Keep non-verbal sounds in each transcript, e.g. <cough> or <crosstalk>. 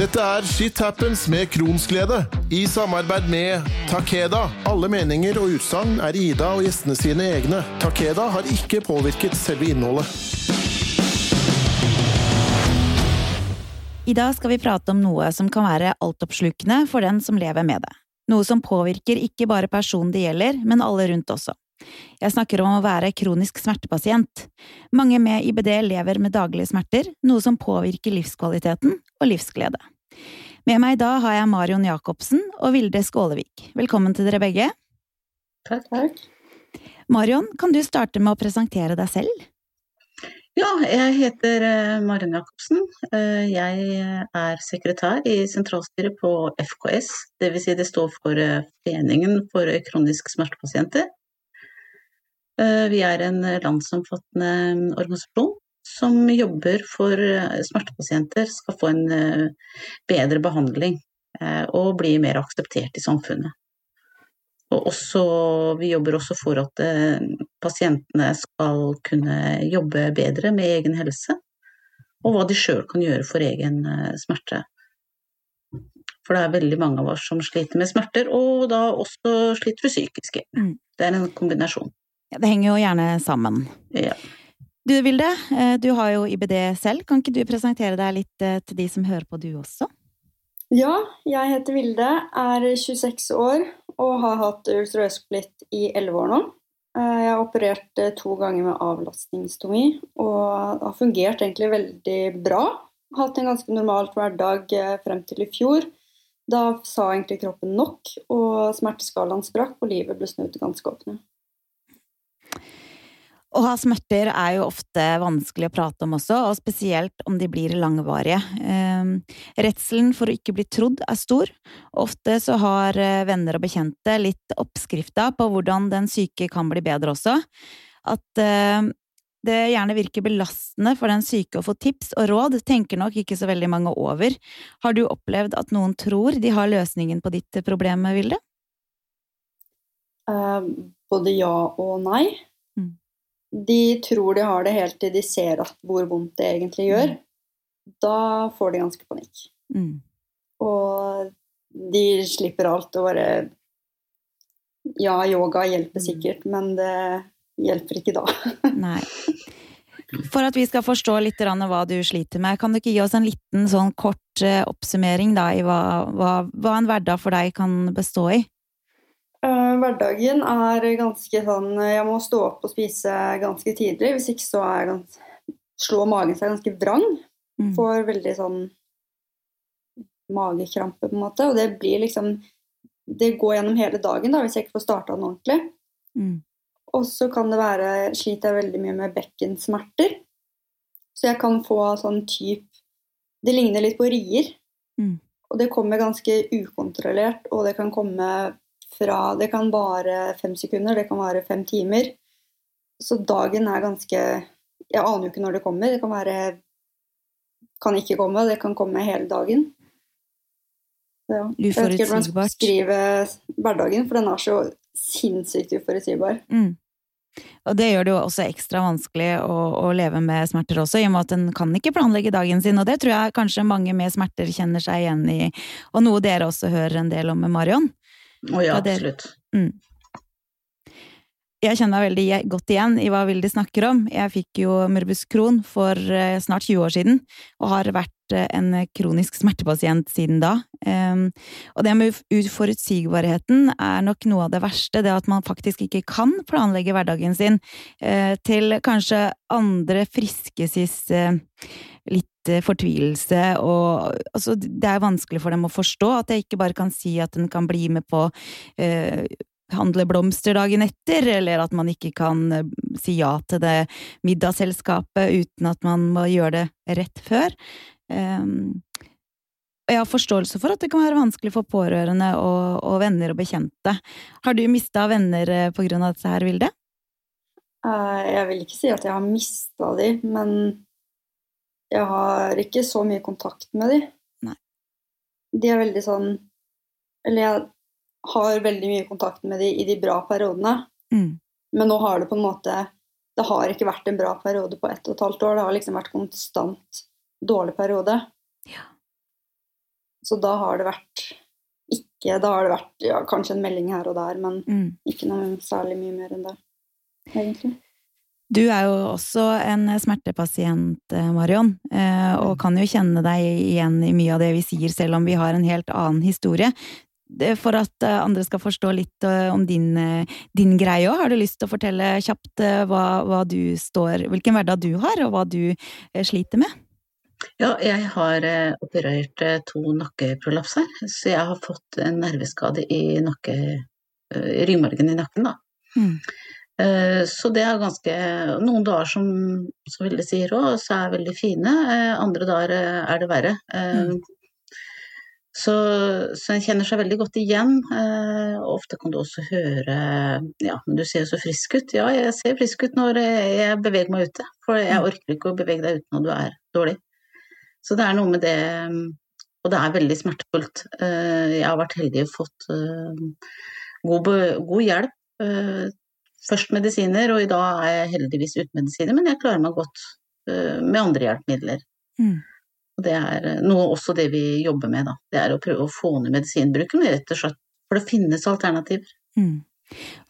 Dette er Shit Happens med Kronsglede, i samarbeid med Takeda. Alle meninger og utsagn er Ida og gjestene sine egne. Takeda har ikke påvirket selve innholdet. I dag skal vi prate om noe som kan være altoppslukende for den som lever med det. Noe som påvirker ikke bare personen det gjelder, men alle rundt også. Jeg snakker om å være kronisk smertepasient. Mange med IBD lever med daglige smerter, noe som påvirker livskvaliteten og livsglede. Med meg da har jeg Marion Jacobsen og Vilde Skålevik. Velkommen til dere begge. Takk, takk. Marion, kan du starte med å presentere deg selv? Ja, jeg heter eh, Marion Jacobsen. Eh, jeg er sekretær i sentralstyret på FKS, dvs. Si det står for eh, Foreningen for kronisk smertepasienter. Vi er en landsomfattende organisasjon som jobber for smertepasienter skal få en bedre behandling og bli mer akseptert i samfunnet. Og også, vi jobber også for at eh, pasientene skal kunne jobbe bedre med egen helse, og hva de sjøl kan gjøre for egen eh, smerte. For det er veldig mange av oss som sliter med smerter, og da også sliter vi psykiske. Mm. Det er en kombinasjon. Ja, det henger jo gjerne sammen. Ja. Du Vilde, eh, du har jo IBD selv. Kan ikke du presentere deg litt til de som hører på, du også? Ja, jeg heter Vilde, er 26 år og har hatt ulcerøs i 11 år nå. Eh, jeg har operert eh, to ganger med avlastningstomi og har fungert egentlig veldig bra. Hatt en ganske normalt hverdag eh, frem til i fjor. Da sa egentlig kroppen nok, og smerteskalaen sprakk, og livet ble snudd ganske opp ned. Å ha smerter er jo ofte vanskelig å prate om også, og spesielt om de blir langvarige. Eh, redselen for å ikke bli trodd er stor. Ofte så har eh, venner og bekjente litt oppskrifta på hvordan den syke kan bli bedre også. At eh, det gjerne virker belastende for den syke å få tips og råd, tenker nok ikke så veldig mange over. Har du opplevd at noen tror de har løsningen på ditt problem, Vilde? Uh, både ja og nei de tror de har det helt til de ser at hvor vondt det egentlig gjør. Mm. Da får de ganske panikk. Mm. Og de slipper alt og bare Ja, yoga hjelper mm. sikkert, men det hjelper ikke da. <laughs> Nei. For at vi skal forstå litt hva du sliter med, kan du ikke gi oss en liten sånn kort eh, oppsummering da, i hva, hva, hva en hverdag for deg kan bestå i? Uh, hverdagen er ganske sånn Jeg må stå opp og spise ganske tidlig. Hvis ikke så er ganske, slår magen seg ganske vrang. Mm. Får veldig sånn magekrampe, på en måte. Og det blir liksom Det går gjennom hele dagen da, hvis jeg ikke får starta den ordentlig. Mm. Og så kan det være Sliter jeg veldig mye med bekkensmerter. Så jeg kan få sånn type Det ligner litt på rier. Mm. Og det kommer ganske ukontrollert, og det kan komme fra Det kan vare fem sekunder, det kan vare fem timer. Så dagen er ganske Jeg aner jo ikke når det kommer. Det kan være Kan ikke komme. Det kan komme hele dagen. Ja. Jeg vet ikke hvordan man skriver hverdagen, for den er så sinnssykt uforutsigbar. Mm. Og det gjør det jo også ekstra vanskelig å, å, leve med smerter også, i og med at en kan ikke planlegge dagen sin, og det tror jeg kanskje mange med smerter kjenner seg igjen i, og noe dere også hører en del om med Marion. Å ja, absolutt. Mm. Jeg kjenner meg veldig godt igjen i hva Vilde snakker om. Jeg fikk jo Murbus Kron for eh, snart 20 år siden, og har vært eh, en kronisk smertepasient siden da. Um, og det med uforutsigbarheten er nok noe av det verste, det at man faktisk ikke kan planlegge hverdagen sin uh, til kanskje andre friske uh, litt fortvilelse og altså, det er vanskelig for dem å forstå at jeg ikke bare kan si at en kan bli med på eh, handle blomster dagen etter, eller at man ikke kan eh, si ja til det middagsselskapet uten at man må gjøre det rett før. Um, jeg har forståelse for at det kan være vanskelig for pårørende og, og venner og bekjente. Har du mista venner eh, på grunn av dette her, Vilde? Jeg vil ikke si at jeg har mista de, men jeg har ikke så mye kontakt med de. Nei. De er veldig sånn Eller jeg har veldig mye kontakt med de i de bra periodene. Mm. Men nå har det på en måte Det har ikke vært en bra periode på ett og et halvt år. Det har liksom vært konstant dårlig periode. Ja. Så da har det vært ikke Da har det vært ja, kanskje en melding her og der, men mm. ikke noe særlig mye mer enn det, egentlig. Du er jo også en smertepasient, eh, Marion, eh, og kan jo kjenne deg igjen i mye av det vi sier, selv om vi har en helt annen historie. For at andre skal forstå litt om din, din greie òg, har du lyst til å fortelle kjapt hva, hva du står, hvilken hverdag du har, og hva du sliter med? Ja, jeg har eh, operert eh, to nakkeprolapser, så jeg har fått en nerveskade i nakke, eh, ryggmargen i nakken, da. Mm. Så det er ganske Noen dager som, som Vilde sier òg, så er veldig fine. Andre dager er det verre. Mm. Så, så en kjenner seg veldig godt igjen. Ofte kan du også høre Ja, men du ser jo så frisk ut. Ja, jeg ser frisk ut når jeg beveger meg ute. For jeg mm. orker ikke å bevege deg uten når du er dårlig. Så det er noe med det Og det er veldig smertefullt. Eh, jeg har vært heldig og fått eh, god, god hjelp. Eh, først medisiner, og i dag er jeg heldigvis uten medisiner, men jeg klarer meg godt med andre hjelpemidler. Mm. Og det er noe også det vi jobber med, da. Det er å prøve å få ned medisinbruken, rett og slett. For det finnes alternativer. Mm.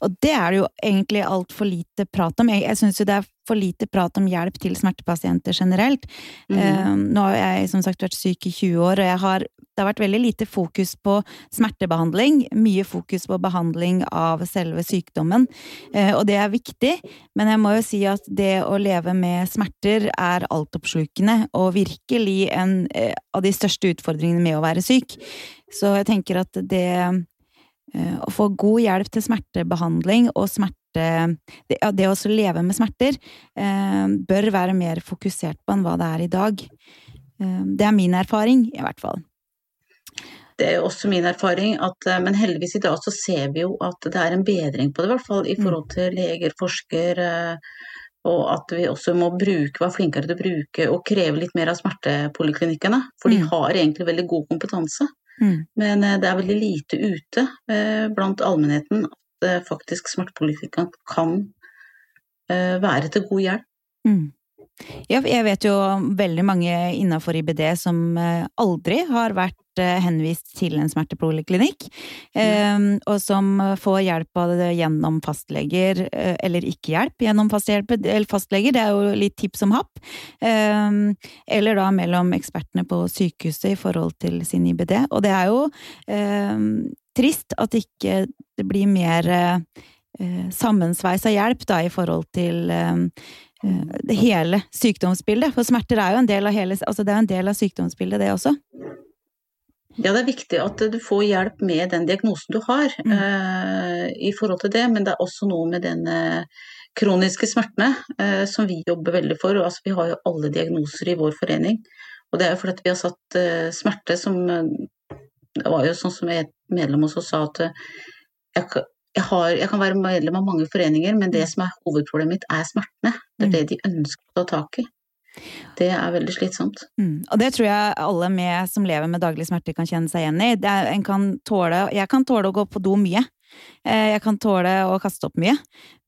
Og det er det jo egentlig altfor lite prat om. Jeg, jeg syns jo det er for lite prat om hjelp til smertepasienter generelt. Mm. Uh, nå har jeg som sagt vært syk i 20 år, og jeg har, det har vært veldig lite fokus på smertebehandling. Mye fokus på behandling av selve sykdommen, uh, og det er viktig. Men jeg må jo si at det å leve med smerter er altoppslukende, og virkelig en uh, av de største utfordringene med å være syk. Så jeg tenker at det Eh, å få god hjelp til smertebehandling og smerte Det, det å leve med smerter eh, bør være mer fokusert på enn hva det er i dag. Eh, det er min erfaring, i hvert fall. Det er også min erfaring, at, men heldigvis i dag så ser vi jo at det er en bedring på det, i hvert fall i mm. forhold til leger, forsker, og at vi også må bruke, være flinkere til å bruke og kreve litt mer av smertepoliklinikkene. For de mm. har egentlig veldig god kompetanse. Mm. Men eh, det er veldig lite ute eh, blant allmennheten at eh, faktisk smertepoliklinikkene kan være til god hjelp. Mm. Jeg vet jo veldig mange innafor IBD som aldri har vært henvist til en smertepoliklinikk, mm. og som får hjelp av det gjennom fastleger, eller ikke hjelp gjennom fastleger, det er jo litt tips om happ, eller da mellom ekspertene på sykehuset i forhold til sin IBD. Og det er jo trist at ikke det blir mer sammensveisa hjelp da i forhold til det hele sykdomsbildet. For smerter er jo en del av, hele, altså det er en del av sykdomsbildet, det også. Ja, det er viktig at du får hjelp med den diagnosen du har mm. uh, i forhold til det, men det er også noe med den uh, kroniske smertene uh, som vi jobber veldig for. Altså, vi har jo alle diagnoser i vår forening, og det er jo fordi vi har satt smerte som Det var jo sånn som et medlem også sa at jeg, jeg, har, jeg, kan være medlem av mange foreninger, men det mm. som er hovedproblemet mitt, er smertene. Det er mm. det de ønsker å ta tak i. Det er veldig slitsomt. Mm. Og det tror jeg alle med, som lever med daglig smerte kan kjenne seg igjen i. Er, kan tåle, jeg kan tåle å gå på do mye. Eh, jeg kan tåle å kaste opp mye.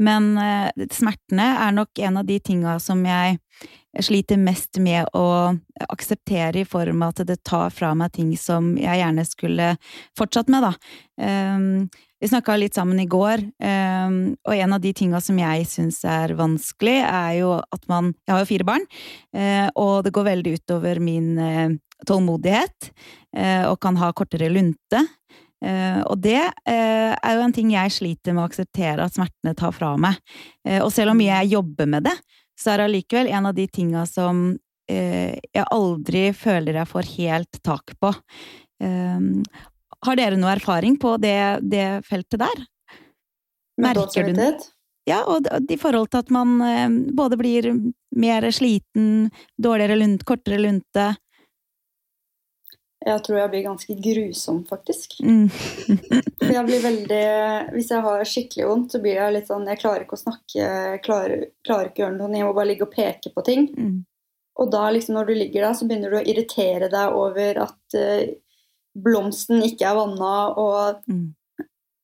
Men eh, smertene er nok en av de tinga som jeg sliter mest med å akseptere i form av at det tar fra meg ting som jeg gjerne skulle fortsatt med, da. Um, vi snakka litt sammen i går, ehm, og en av de tinga som jeg syns er vanskelig, er jo at man Jeg har jo fire barn, eh, og det går veldig utover min eh, tålmodighet, eh, og kan ha kortere lunte. Og det er jo en ting jeg sliter med å akseptere at smertene tar fra meg. Og selv om jeg jobber med det, så er det allikevel en av de tinga som jeg aldri føler jeg får helt tak på. Ehm, har dere noe erfaring på det, det feltet der? Merker du det? Ja, og i forhold til at man eh, både blir mer sliten, dårligere lunt, kortere lunte. Jeg tror jeg blir ganske grusom, faktisk. Mm. <laughs> For jeg blir veldig Hvis jeg har skikkelig vondt, så blir jeg litt sånn Jeg klarer ikke å snakke, klarer, klarer ikke å gjøre noe, jeg må bare ligge og peke på ting. Mm. Og da, liksom, når du ligger der, så begynner du å irritere deg over at uh, blomsten ikke er vanna, og mm.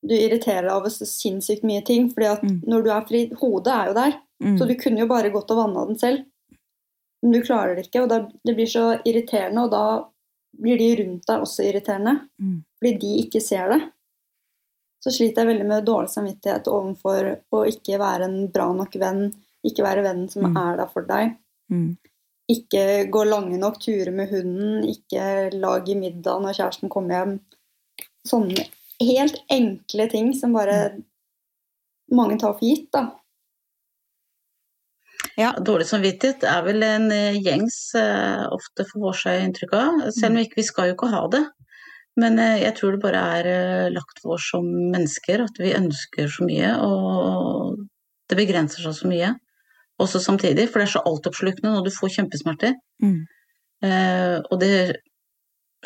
du irriterer deg over så sinnssykt mye ting. fordi at mm. når du er fri Hodet er jo der, mm. så du kunne jo bare gått og vanna den selv. Men du klarer det ikke, og da, det blir så irriterende, og da blir de rundt deg også irriterende. Mm. Fordi de ikke ser det. Så sliter jeg veldig med dårlig samvittighet overfor å ikke være en bra nok venn. Ikke være vennen som mm. er der for deg. Mm. Ikke gå lange nok turer med hunden. Ikke lage middag når kjæresten kommer hjem. Sånne helt enkle ting som bare mm. mange tar for gitt, da. Ja. Dårlig samvittighet er vel en eh, gjengs uh, ofte får seg inntrykk av, selv om vi ikke vi skal jo ikke ha det. Men uh, jeg tror det bare er uh, lagt for oss som mennesker at vi ønsker så mye, og det begrenser seg så mye. Også samtidig, for det er så altoppslukende når du får kjempesmerter. Mm. og det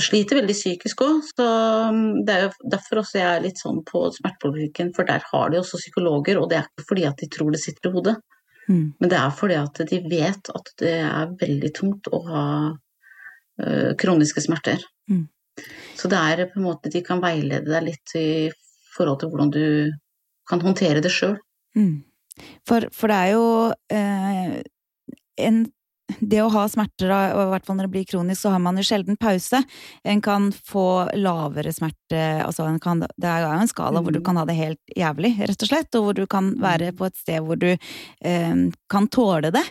sliter veldig psykisk òg, så um, det er jo derfor også jeg er litt sånn på smertepolitikken, for der har de også psykologer, og det er ikke fordi at de tror det sitter i hodet. Mm. Men det er fordi at de vet at det er veldig tungt å ha uh, kroniske smerter. Mm. Så det er på en måte de kan veilede deg litt i forhold til hvordan du kan håndtere det sjøl. Mm. For, for, det er jo eh, en det å ha smerter, og i hvert fall når det blir kronisk, så har man jo sjelden pause. En kan få lavere smerte altså kan, Det er jo en skala hvor du mm. kan ha det helt jævlig, rett og slett, og hvor du kan være mm. på et sted hvor du eh, kan tåle det.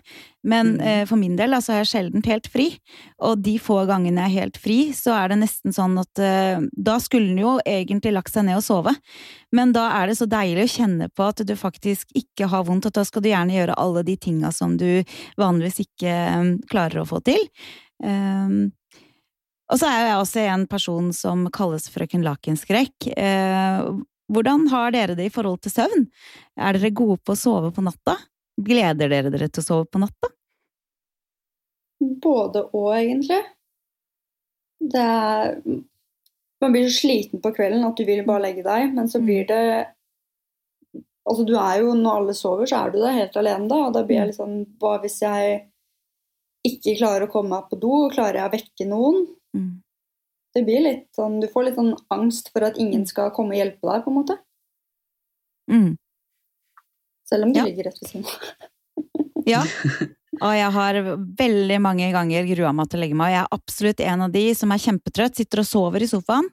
Men mm. eh, for min del altså, er jeg sjelden helt fri, og de få gangene jeg er helt fri, så er det nesten sånn at eh, da skulle en jo egentlig lagt seg ned og sove, men da er det så deilig å kjenne på at du faktisk ikke har vondt, og da skal du gjerne gjøre alle de tinga som du vanligvis ikke um, klarer å få til. Um, og så er jeg også en person som kalles frøken Lakenskrekk. Uh, hvordan har dere det i forhold til søvn? Er dere gode på å sove på natta? Gleder dere dere til å sove på natta? Både og, egentlig. Det er Man blir så sliten på kvelden at du vil bare legge deg, men så blir det Altså, du er jo Når alle sover, så er du der helt alene, da. Og da blir jeg litt sånn Hva hvis jeg ikke klarer å komme meg på do? Klarer jeg å vekke noen? Mm. Det blir litt sånn Du får litt sånn angst for at ingen skal komme og hjelpe deg, på en måte. Mm. Selv om de ja. ligger rett ved siden av. ja. <laughs> Og jeg har veldig mange ganger grua meg til å legge meg, og jeg er absolutt en av de som er kjempetrøtt, sitter og sover i sofaen.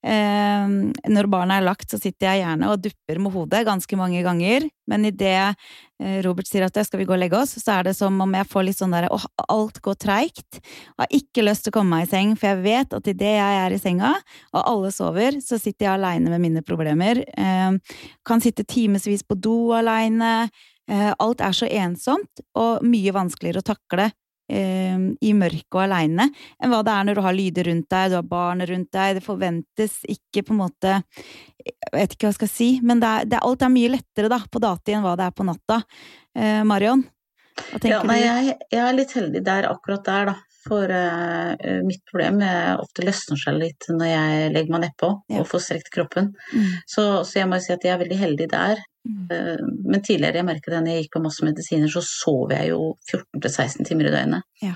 Eh, når barna er lagt, så sitter jeg gjerne og dupper med hodet ganske mange ganger, men idet eh, Robert sier at skal vi gå og legge oss, så er det som om jeg får litt sånn derre åh, alt går treigt. Har ikke lyst til å komme meg i seng, for jeg vet at idet jeg er i senga, og alle sover, så sitter jeg aleine med mine problemer. Eh, kan sitte timevis på do aleine. Eh, alt er så ensomt og mye vanskeligere å takle eh, i mørket og aleine enn hva det er når du har lyder rundt deg, du har barn rundt deg, det forventes ikke på en måte Jeg vet ikke hva jeg skal si, men det er, det, alt er mye lettere da, på dati enn hva det er på natta. Eh, Marion? Hva tenker ja, nei, du? Jeg, jeg, er litt heldig der akkurat der, da. For uh, mitt problem er ofte løsner seg litt når jeg legger meg nedpå ja. og får strekt kroppen. Mm. Så, så, jeg må si at jeg er veldig heldig der. Mm. Uh, men tidligere, jeg merket det når jeg gikk på masse medisiner, så sov jeg jo 14-16 timer i døgnet. Ja.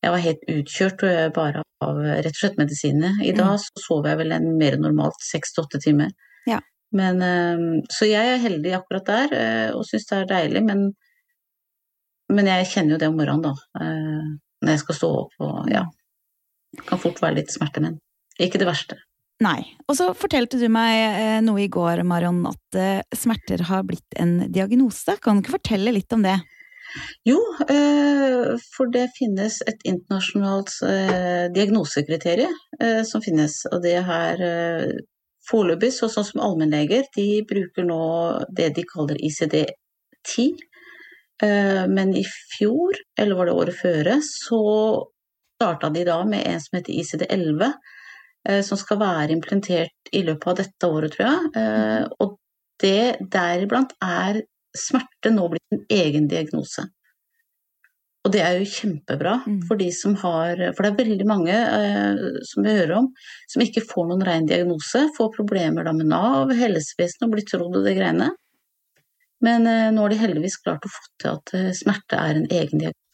Jeg var helt utkjørt bare av rett og slett medisinene. I dag mm. så sover jeg vel en mer normalt 6-8 timer. Ja. Men, uh, så jeg er heldig akkurat der og syns det er deilig, men, men jeg kjenner jo det om morgenen, da når jeg skal stå opp og ja. Kan fort være litt smerte, men ikke det verste. Nei. Og så fortalte du meg eh, noe i går, Marion, at eh, smerter har blitt en diagnose. Kan du ikke fortelle litt om det? Jo, eh, for det finnes et internasjonalt diagnosekriterium som finnes. Og det her foreløpig, sånn som allmennleger, de bruker nå det de kaller ICD-10. Eh, men i fjor, eller var det året før, så starta de da med en som heter ICD-11, eh, som skal være implementert i løpet av dette året, tror jeg. Eh, og det deriblant er smerte nå blitt en egen diagnose. Og det er jo kjempebra mm. for de som har For det er veldig mange som vi hører om, som ikke får noen ren diagnose. Får problemer da med Nav, helsevesenet og blir trodd og det greiene. Men nå har de heldigvis klart å få til at smerte er en egen diagnose.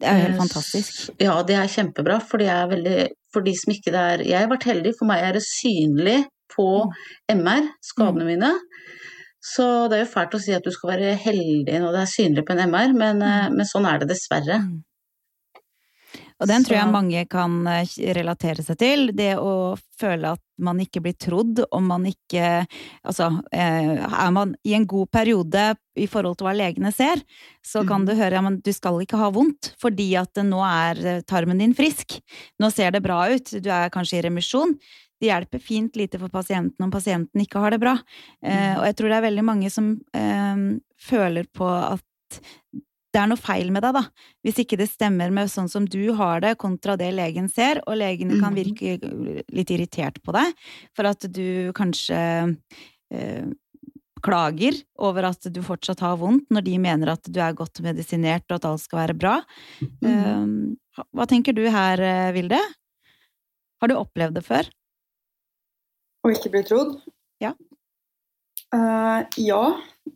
Det er jo helt fantastisk. Ja, det er kjempebra. For, de er veldig, for de som ikke det er Jeg har vært heldig, for meg er det synlig på MR, skadene mm. mine. Så det er jo fælt å si at du skal være heldig når det er synlig på en MR, men, mm. men sånn er det dessverre. Og den tror jeg mange kan eh, relatere seg til. Det å føle at man ikke blir trodd, om man ikke Altså, eh, er man i en god periode i forhold til hva legene ser, så kan mm. du høre at du skal ikke ha vondt fordi at nå er eh, tarmen din frisk. Nå ser det bra ut, du er kanskje i remisjon. Det hjelper fint lite for pasienten om pasienten ikke har det bra. Mm. og jeg tror det er veldig mange som føler på at det er noe feil med deg, da. Hvis ikke det stemmer med sånn som du har det, kontra det legen ser, og legene kan mhm. virke litt irritert på deg for at du kanskje eh, klager over at du fortsatt har vondt, når de mener at du er godt medisinert og at alt skal være bra. Mm. hva tenker du her, eh, Vilde? Har du opplevd det før? Å ikke bli trodd? Ja. Uh, ja.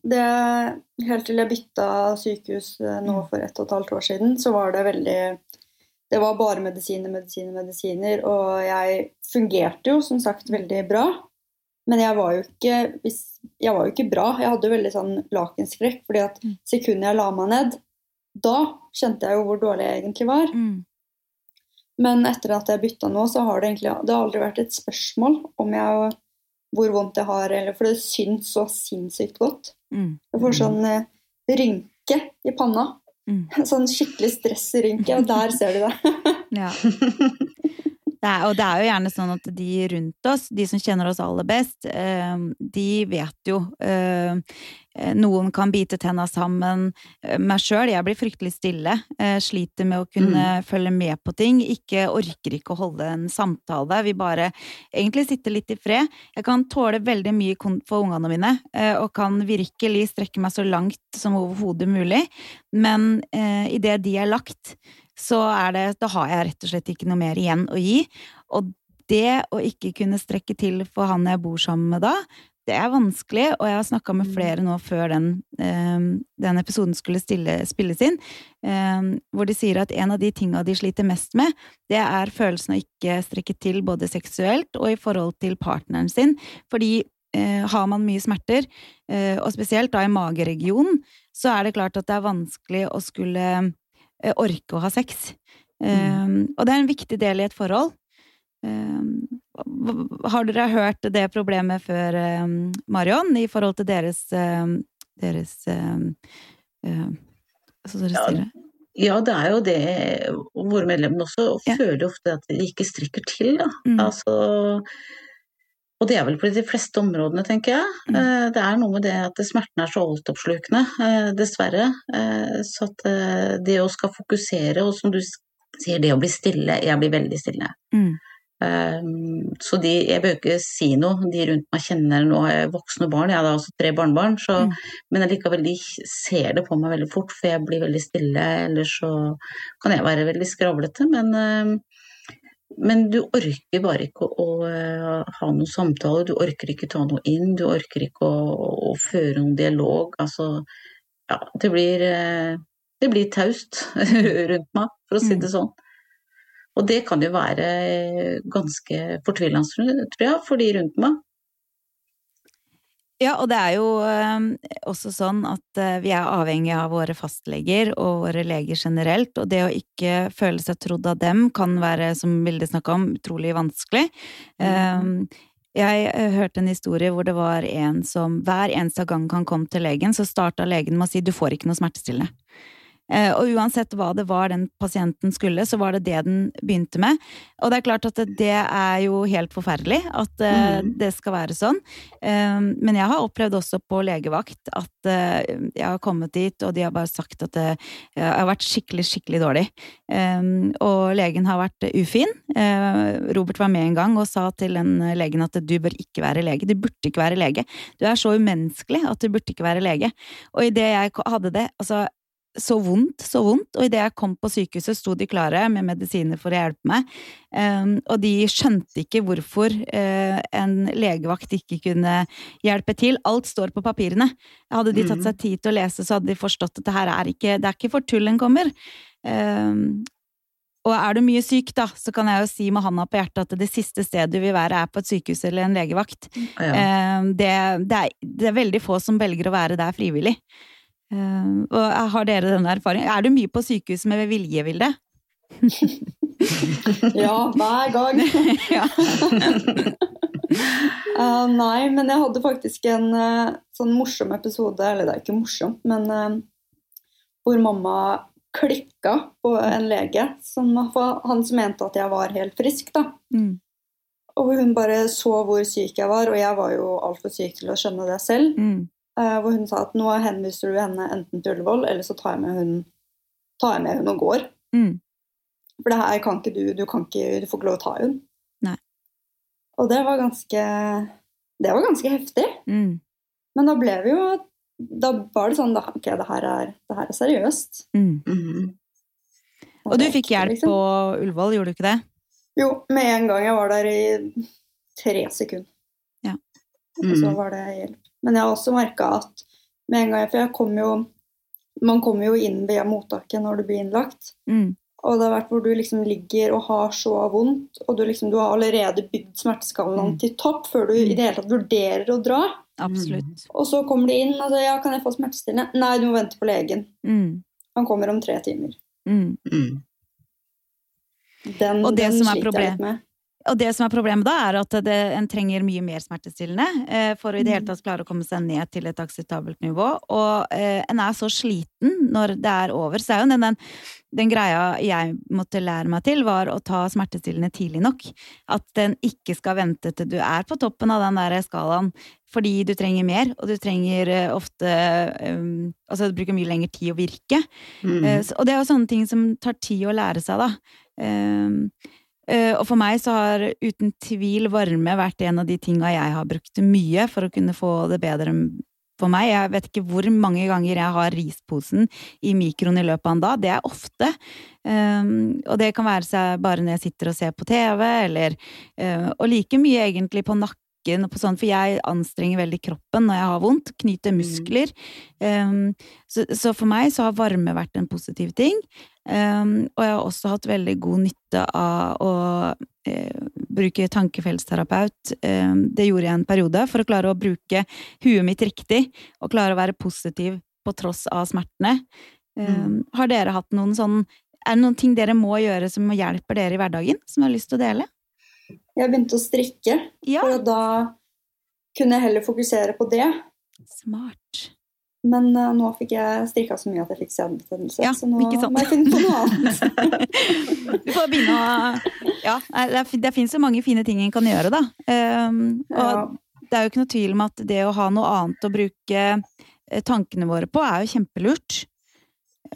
Det, helt til jeg bytta sykehus eh, nå mm. for ett og et halvt år siden, så var det veldig Det var bare medisiner, medisiner, medisiner. Og jeg fungerte jo som sagt veldig bra. Men jeg var jo ikke, jeg var jo ikke bra. Jeg hadde jo veldig sånn lakenskrekk. fordi at mm. sekundet jeg la meg ned, da kjente jeg jo hvor dårlig jeg egentlig var. Mm. Men etter at jeg bytta nå, så har det egentlig det har aldri vært et spørsmål om jeg hvor vondt jeg har, eller, for det syns så sinnssykt godt. Mm. Jeg får sånn eh, rynke i panna. Mm. <laughs> Sånn skikkelig stressrynke, og der ser du det. <laughs> ja. <laughs> Det er, og det er jo gjerne sånn at de rundt oss, de som kjenner oss aller best, eh, de vet jo eh, eh, Noen kan bite tenna sammen. Meg sjøl, jeg blir fryktelig stille. Sliter med å kunne mm. følge med på ting. Ikke orker ikke å holde en samtale. Vi bare egentlig sitter litt i fred. Jeg kan tåle veldig mye for ungene mine, og kan virkelig strekke meg så langt som overhodet mulig. Men eh, idet de er lagt, så er det Da har jeg rett og slett ikke noe mer igjen å gi. Og det å ikke kunne strekke til for han jeg bor sammen med da, det er vanskelig, og jeg har snakka med mm. flere nå før den, eh, den episoden skulle stille, spilles inn, eh, hvor de sier at en av de tinga de sliter mest med, det er følelsen av ikke strekke til både seksuelt og i forhold til partneren sin. Fordi eh, har man mye smerter, og spesielt da i mageregionen, så er det klart at det er vanskelig å skulle orke å ha sex. Mm. Um, og det er en viktig del i et forhold. Um, har dere hørt det problemet før, um, Marion, i forhold til deres, deres Altså, dere sier? Ja, det er jo det. Våre medlemmer også ja. føler ofte at de ikke strekker til. Da. Mm. Altså og det er vel på de fleste områdene, tenker jeg. Mm. Eh, det er noe med det at smerten er så altoppslukende, eh, dessverre. Eh, så at det å skal fokusere, og som du sier, det å bli stille Jeg blir veldig stille. Mm. Så de, jeg bør ikke si noe. De rundt meg kjenner nå er voksne barn, jeg har også tre barnebarn, så, mm. men allikevel de ser det på meg veldig fort, for jeg blir veldig stille. Eller så kan jeg være veldig skravlete, men men du orker bare ikke å, å, eh, ha noen samtale, du orker ikke ta noe inn, du orker ikke å, å føre noen dialog. Altså, ja, det blir, eh, det blir taust <laughs> rundt meg, for å si det mm. sånn. Og det kan jo være ganske fortvilende, tror jeg, for de rundt meg. Ja, og det er jo øh, også sånn at øh, vi er avhengig av våre fastleger og våre leger generelt, og det å ikke føle seg trodd av dem kan være, som Vilde snakka om, utrolig vanskelig. Mm. Uh, jeg hørte en historie hvor det var en som hver eneste gang han kom til legen, så starta legen med å si 'du får ikke noe smertestillende'. Eh, og uansett hva det var den pasienten skulle, så var det det den begynte med. Og det er klart at det er jo helt forferdelig at eh, mm. det skal være sånn. Eh, men jeg har opplevd også på legevakt at jeg har kommet dit, og de har bare sagt at jeg har vært skikkelig, skikkelig dårlig. Og legen har vært ufin. Robert var med en gang og sa til den legen at du bør ikke være lege. Du burde ikke være lege. Du er så umenneskelig at du burde ikke være lege. Og idet jeg hadde det altså så vondt, så vondt. Og idet jeg kom på sykehuset, sto de klare med medisiner for å hjelpe meg. Um, og de skjønte ikke hvorfor uh, en legevakt ikke kunne hjelpe til. Alt står på papirene. Hadde de tatt mm. seg tid til å lese, så hadde de forstått at det her er ikke, det er ikke for tull en kommer. Um, og er du mye syk, da, så kan jeg jo si med handa på hjertet at det siste stedet du vil være, er på et sykehus eller en legevakt. Ja. Um, det, det, er, det er veldig få som velger å være der frivillig. Uh, og har dere denne erfaringen? Er du mye på sykehus med vilje, Vilde? <laughs> ja, hver gang. <laughs> uh, <laughs> nei, men jeg hadde faktisk en uh, sånn morsom episode, eller det er ikke morsomt, men uh, hvor mamma klikka på en lege, som, han som mente at jeg var helt frisk, da. Mm. Og hun bare så hvor syk jeg var, og jeg var jo altfor syk til å skjønne det selv. Mm. Hvor hun sa at nå henviser du henne enten til Ullevål, eller så tar jeg med hun, tar jeg med hun og går. Mm. For det her kan ikke du, du, kan ikke, du får ikke lov å ta henne. Og det var ganske Det var ganske heftig. Mm. Men da ble vi jo Da var det sånn da, Ok, det her er, det her er seriøst. Mm. Mm. Og du fikk hjelp liksom. på Ullevål, gjorde du ikke det? Jo, med en gang. Jeg var der i tre sekunder. Ja. Og så var det hjelp. Men jeg har også merka at med en gang For jeg kom jo Man kommer jo inn via mottaket når du blir innlagt. Mm. Og det har vært hvor du liksom ligger og har så vondt, og du, liksom, du har allerede bygd smerteskalaen mm. til topp før du i det hele tatt vurderer å dra. Absolutt. Og så kommer de inn og sier ja, kan jeg få smertestillende? Nei, du må vente på legen. Mm. Han kommer om tre timer. Mm. mm. Den, og det som er problemet og det som er problemet da, er at det, en trenger mye mer smertestillende eh, for å i det hele mm. tatt klare å komme seg ned til et akseptabelt nivå. Og eh, en er så sliten når det er over. Så er jo den, den, den, greia jeg måtte lære meg til, var å ta smertestillende tidlig nok. At den ikke skal vente til du er på toppen av den der skalaen. Fordi du trenger mer, og du trenger eh, ofte um, Altså, det bruker mye lengre tid å virke. Mm. Uh, og det er jo sånne ting som tar tid å lære seg, da. Um, og for meg så har uten tvil varme vært en av de tinga jeg har brukt mye for å kunne få det bedre for meg. Jeg vet ikke hvor mange ganger jeg har risposen i mikroen i løpet av en dag. Det er ofte. Um, og det kan være bare når jeg sitter og ser på TV, eller uh, Og like mye egentlig på nakken og på sånn, for jeg anstrenger veldig kroppen når jeg har vondt. Knyter mm. muskler. Um, så, så, for meg så har varme vært en positiv ting. Um, og jeg har også hatt veldig god nytte av å uh, bruke tankefeltsterapeut. Um, det gjorde jeg en periode for å klare å bruke huet mitt riktig og klare å være positiv på tross av smertene. Mm. Har dere hatt noen sånn Er det noen ting dere må gjøre som hjelper dere i hverdagen, som dere har lyst til å dele? Jeg begynte å strikke, ja. for da kunne jeg heller fokusere på det. Smart. Men uh, nå fikk jeg strikka så mye at jeg fikk senebetennelse, ja, så nå må jeg finne på noe annet. <laughs> du får begynne å Ja, det, det fins jo mange fine ting en kan gjøre, da. Um, og ja. det er jo ikke noe tvil om at det å ha noe annet å bruke eh, tankene våre på, er jo kjempelurt.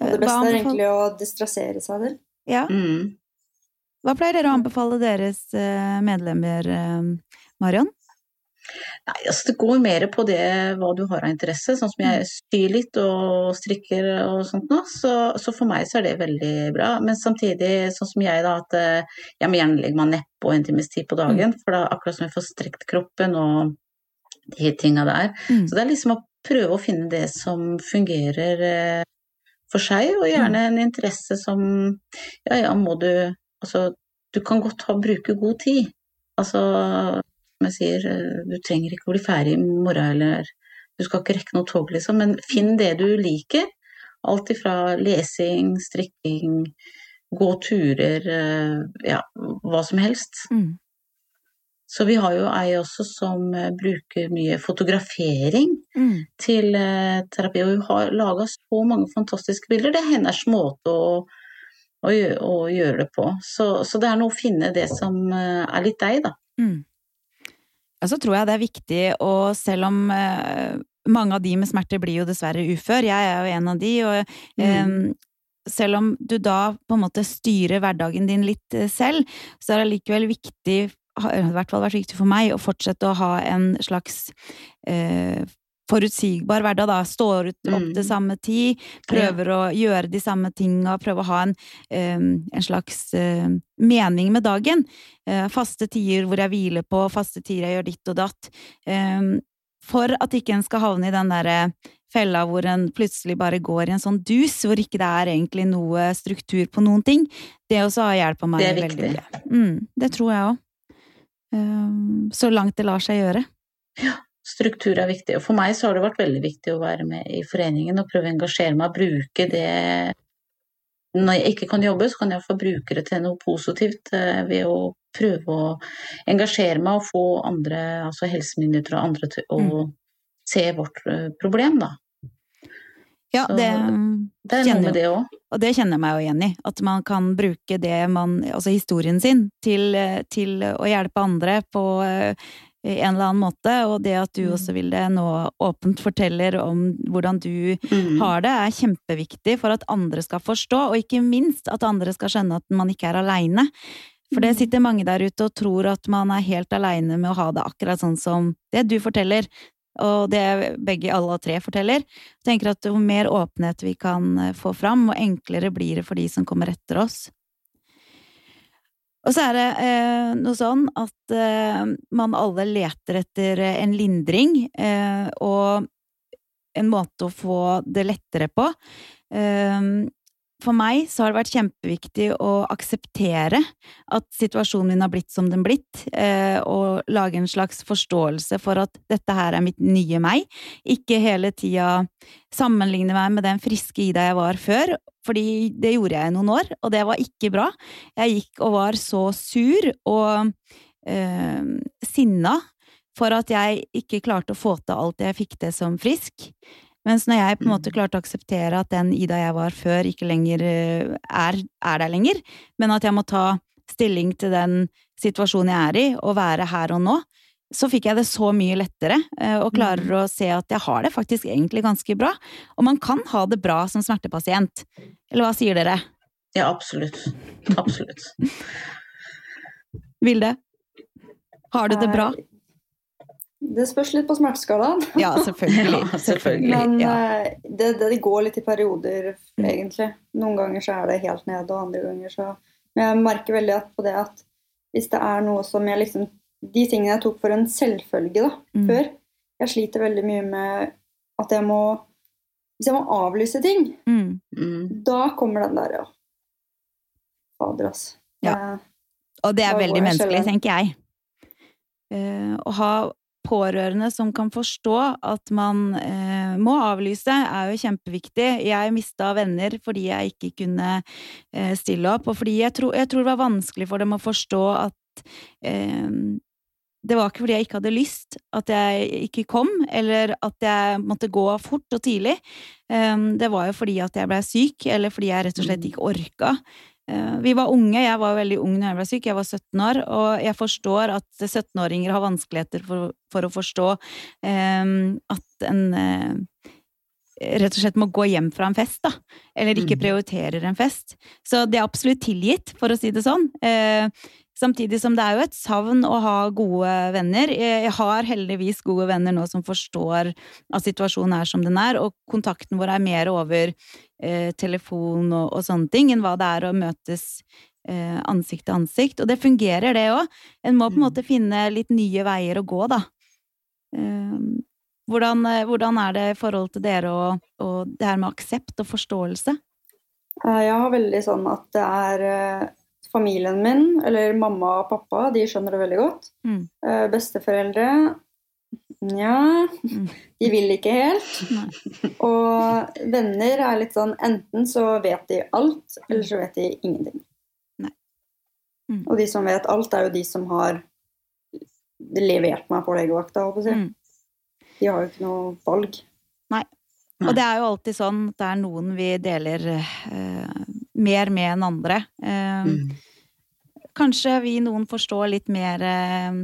Og det beste er egentlig å distrassere seg der. Ja. Mm. Hva pleier dere å anbefale deres eh, medlemmer, Marion? Nei, altså det går mer på det hva du har av interesse. Sånn som jeg syr litt og strikker og sånt nå, så, så, for meg så er det veldig bra. Men samtidig, sånn som jeg da, at eh, jeg må gjerne legge meg nedpå en times tid på dagen. Mm. For da akkurat som jeg får strekt kroppen og de tinga der. Mm. Så det er liksom å prøve å finne det som fungerer eh, for seg, og gjerne mm. en interesse som Ja, ja, må du Altså, du kan godt ha, bruke god tid. Altså som jeg sier, eh, du trenger ikke å bli ferdig i morgen eller du skal ikke rekke noe tog, liksom, men finn det du liker. Alt ifra lesing, strikking, gå turer, eh, ja, hva som helst. Mm. Så vi har jo ei også som eh, bruker mye fotografering mm. til terapi, og hun har laga så mange fantastiske bilder. Det er hennes måte å, å, å gjøre det på. Så, så, det er noe å finne det som er litt deg, da. Mm. Ja, så tror jeg det er viktig, og selv om eh, mange av de med smerter blir jo dessverre ufør, jeg er jo en av de, og mm. eh, selv om du da på en måte styrer hverdagen din litt eh, selv, så er det likevel viktig i hvert fall vært viktig for meg å fortsette å ha en slags eh, forutsigbar hverdag, da. Står opp til mm. samme tid, prøver å gjøre de samme tinga, prøver å ha en, en slags mening med dagen. Eh, faste tider hvor jeg hviler på, faste tider jeg gjør ditt og datt. For at ikke en skal havne i den derre fella hvor en plutselig bare går i en sånn dus, hvor ikke det er egentlig noe struktur på noen ting. Det også har hjelpa meg veldig mye. Mm, det tror jeg òg. Så langt det lar seg gjøre. Ja struktur er viktig. Og for meg så har det vært veldig viktig å være med i foreningen og prøve å engasjere meg og bruke det når jeg ikke kan jobbe, så kan jeg få bruke det til noe positivt ved å prøve å engasjere meg og få andre, altså helsemyndigheter og andre til å mm. se vårt problem, da. Ja, det, det er noe med det òg. Og det kjenner jeg meg jo igjen i. At man kan bruke det man, altså historien sin, til, til å hjelpe andre på eh, en eller annen måte. Og det at du mm. også vil det nå åpent forteller om hvordan du mm. har det, er kjempeviktig for at andre skal forstå, og ikke minst at andre skal skjønne at man ikke er aleine. For det mm. sitter mange der ute og tror at man er helt aleine med å ha det akkurat sånn som det du forteller og det begge alle tre forteller. Jeg tenker at jo mer åpenhet vi kan eh, få fram, og enklere blir det for de som kommer etter oss. Og så er det eh, noe sånn at eh, man alle leter etter en lindring, eh, og en måte å få det lettere på. For meg så har det vært kjempeviktig å akseptere at situasjonen min har blitt som den blitt, eh, og lage en slags forståelse for at dette her er mitt nye meg. Ikke hele tida sammenligne meg med den friske Ida jeg var før, fordi det gjorde jeg i noen år, og det var ikke bra. Jeg gikk og var så sur og øh, sinna for at jeg ikke klarte å få til alt jeg fikk til som frisk. Mens når jeg på en måte mm. klarte å akseptere at den Ida jeg var før, ikke lenger eh, er, er der lenger, men at jeg må ta stilling til den situasjonen jeg er i, og være her og nå, så fikk jeg det så mye lettere, eh, og klarer mm. å se at jeg har det faktisk egentlig ganske bra. Og man kan ha det bra som smertepasient. Eller hva sier dere? Ja, absolutt. Absolutt. <laughs> Vilde? Har du det bra? Det spørs litt på smerteskalaen. <laughs> Ja, selvfølgelig. <laughs> ja, selvfølgelig. <laughs> Men ja. Eh, det, det, går litt i perioder, egentlig. Noen ganger så er det helt nede, og andre ganger så Men jeg merker veldig at på det at hvis det er noe som jeg liksom De tingene jeg tok for en selvfølge da, mm. før Jeg sliter veldig mye med at jeg må Hvis jeg må avlyse ting, mm. mm. da kommer den der, ja. Fader, altså. Ja. Og det er veldig menneskelig, tenker jeg. Uh, å ha pårørende som kan forstå at man eh, må avlyse, er jo kjempeviktig. Jeg mista venner fordi jeg ikke kunne eh, stille opp, og fordi jeg, tro, jeg, tror det var vanskelig for dem å forstå at eh, det var ikke fordi jeg ikke hadde lyst at jeg ikke kom, eller at jeg måtte gå fort og tidlig. Eh, det var jo fordi at jeg blei syk, eller fordi jeg rett og slett ikke orka. Eh, vi var unge, jeg var veldig ung når jeg ble syk, jeg var 17 år, og jeg forstår at 17-åringer har vanskeligheter for, for å forstå um, at en uh, rett og slett må gå hjem fra en fest, da. Eller ikke mm. prioriterer en fest. Så det er absolutt tilgitt, for å si det sånn. Uh, Samtidig som det er jo et savn å ha gode venner. Jeg har heldigvis gode venner nå som forstår at situasjonen er som den er, og kontakten vår er mer over eh, telefon og, og, sånne ting enn hva det er å møtes eh, ansikt til ansikt. Og det fungerer, det òg. En må på en mm. måte finne litt nye veier å gå, da. Eh, hvordan, hvordan, er det i forhold til dere og, og det her med aksept og forståelse? Eh, jeg har veldig sånn at det er eh, familien min, eller mamma og pappa, de skjønner det veldig godt. Mm. Uh, besteforeldre Nja, mm. <laughs> de vil ikke helt. og venner er litt sånn enten så vet de alt, eller så vet de ingenting. Mm. Og de som vet alt, er jo de som har levert meg på legevakta, holdt på å si. Mm. De har jo ikke noe valg. Nei. Og det er jo alltid sånn at det er noen vi deler uh, mer med enn andre. Eh, mm. Kanskje vi noen forstår litt mer eh,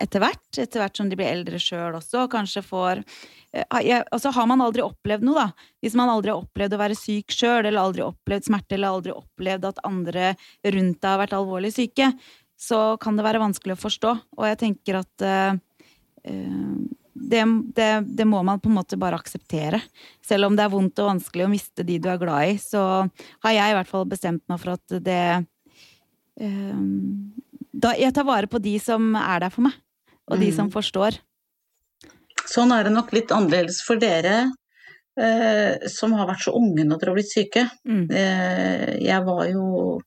etter hvert, etter hvert som de blir eldre sjøl også, og kanskje får eh, altså Har man aldri opplevd noe, da, hvis man aldri har opplevd å være syk sjøl, eller aldri opplevd smerte, eller aldri opplevd at andre rundt deg har vært alvorlig syke, så kan det være vanskelig å forstå. Og jeg tenker at uh, det, det, det, må man på en måte bare akseptere. Selv om det er vondt og vanskelig å miste de du er glad i, så har jeg i hvert fall bestemt meg for at det um, da, Jeg tar vare på de som er der for meg, og de mm. som forstår. Sånn er det nok litt annerledes for dere eh, som har vært så unge når dere har blitt syke. Mm. Eh, jeg var jo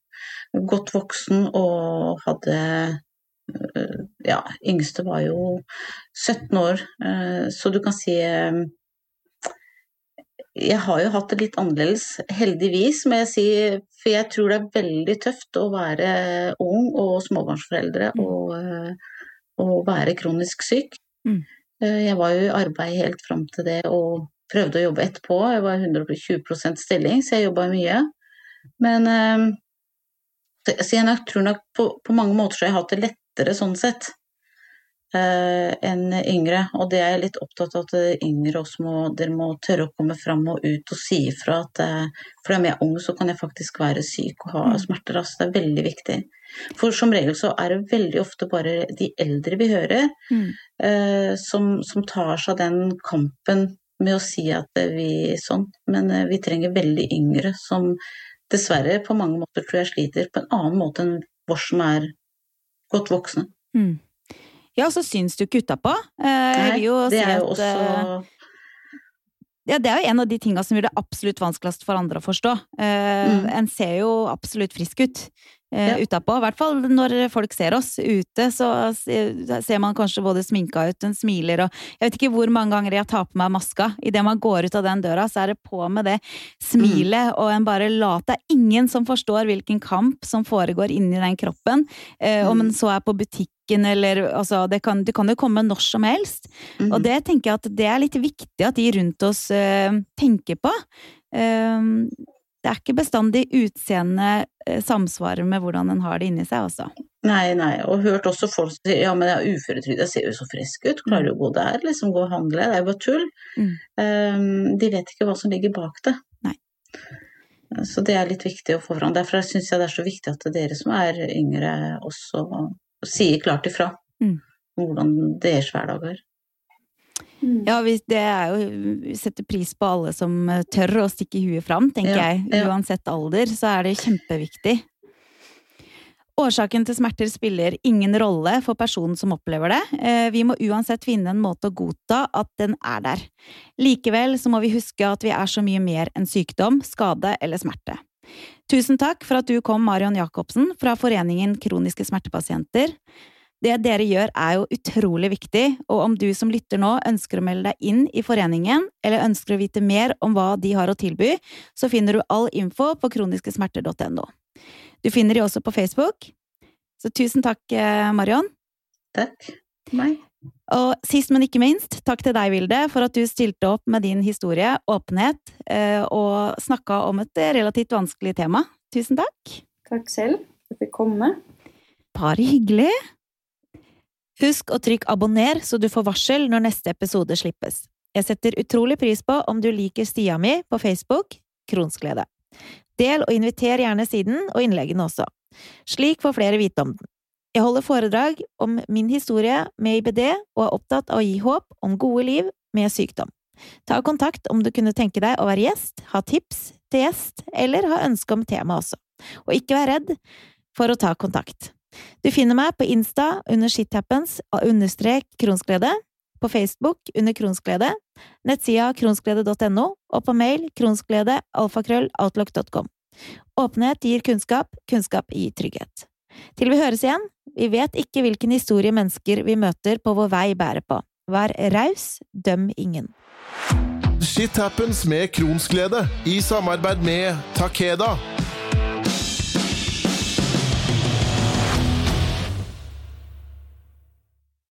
godt voksen og hadde ja, yngste var jo 17 år, eh, så du kan si eh, jeg har jo hatt det litt annerledes, heldigvis, må jeg si. For jeg tror det er veldig tøft å være ung og småbarnsforeldre mm. og, og, være kronisk syk. Mm. Eh, jeg var jo i arbeid helt fram til det og prøvde å jobbe etterpå. Jeg var 120% stilling, så jeg jobba mye. Men eh, så jeg tror nok på, på mange måter så har jeg hatt det lettere sånn sett eh, enn yngre. Og det er jeg litt opptatt av at yngre også må, dere må tørre å komme fram og ut og si ifra at eh, fordi om jeg er ung, så kan jeg faktisk være syk og ha mm. smerter. Altså, det er veldig viktig. For som regel så er det veldig ofte bare de eldre vi hører, mm. eh, som, som, tar seg den kampen med å si at vi sånn, men eh, vi trenger veldig yngre som dessverre på mange måter tror jeg sliter på en annen måte enn vår som er godt voksne. Mm. Ja, så syns du ikke utapå. Eh, det er jo også eh, ja, det er jo en av de tinga som gjør det absolutt vanskeligst for andre å forstå. Eh, mm. En ser jo absolutt frisk ut ja. utapå. I hvert fall når folk ser oss ute, så ser man kanskje både sminka ut, en smiler og Jeg vet ikke hvor mange ganger jeg tar på meg maska. Idet man går ut av den døra, så er det på med det smilet, mm. og en bare lat Det er ingen som forstår hvilken kamp som foregår inni den kroppen. mm. om en så er på butikken eller altså, det kan, det kan jo komme når som helst. Mm. Og det tenker jeg at det er litt viktig at de rundt oss uh, tenker på. Uh, det er ikke bestandig utseendet eh, samsvarer med hvordan en har det inni seg, altså. Nei, nei, og hørt også folk si ja, men jeg er uføretrygd, jeg ser jo så frisk ut, klarer du å gå der, liksom gå og handle, det er jo bare tull. Mm. Um, de vet ikke hva som ligger bak det. Nei. Så det er litt viktig å få fram. Derfor syns jeg det er så viktig at dere som er yngre, også sier klart ifra mm. om hvordan deres hverdag er. Mm. Ja, det er jo Vi setter pris på alle som eh, tør å stikke huet fram, tenker ja, jeg. Uansett alder, så er det kjempeviktig. Årsaken til smerter spiller ingen rolle for personen som opplever det. Eh, vi må uansett finne en måte å godta at den er der. Likevel så må vi huske at vi er så mye mer enn sykdom, skade eller smerte. Tusen takk for at du kom, Marion Jacobsen fra Foreningen kroniske smertepasienter. Det dere gjør er jo utrolig viktig, og om du som lytter nå ønsker å melde deg inn i foreningen, eller ønsker å vite mer om hva de har å tilby, så finner du all info på kroniskesmerter.no. Du finner de også på Facebook. Så tusen takk, eh, Marion. Takk. Meg. Og sist, men ikke minst, takk til deg, Vilde, for at du stilte opp med din historie, åpenhet, eh, og snakka om et relativt vanskelig tema. Tusen takk. Takk selv for at jeg fikk komme. Bare hyggelig. Husk å trykke abonner så du får varsel når neste episode slippes. Jeg setter utrolig pris på om du liker stia mi på Facebook, Kronsglede. Del og inviter gjerne siden og innleggene også. Slik får flere vite om den. Jeg holder foredrag om min historie med IBD og er opptatt av å gi håp om gode liv med sykdom. Ta kontakt om du kunne tenke deg å være gjest, ha tips til gjest, eller ha ønske om tema også. Og ikke vær redd for å ta kontakt. Du finner meg på Insta under shithappens understrek kronsglede, på Facebook under kronsglede, nettsida kronsglede.no og på mail kronsglede alfakrøll outlook.com. Åpenhet gir kunnskap, kunnskap gir trygghet. Til vi høres igjen, vi vet ikke hvilken historie mennesker vi møter på vår vei bærer på. Vær raus, døm ingen. Shit happens med Kronsglede, i samarbeid med Takeda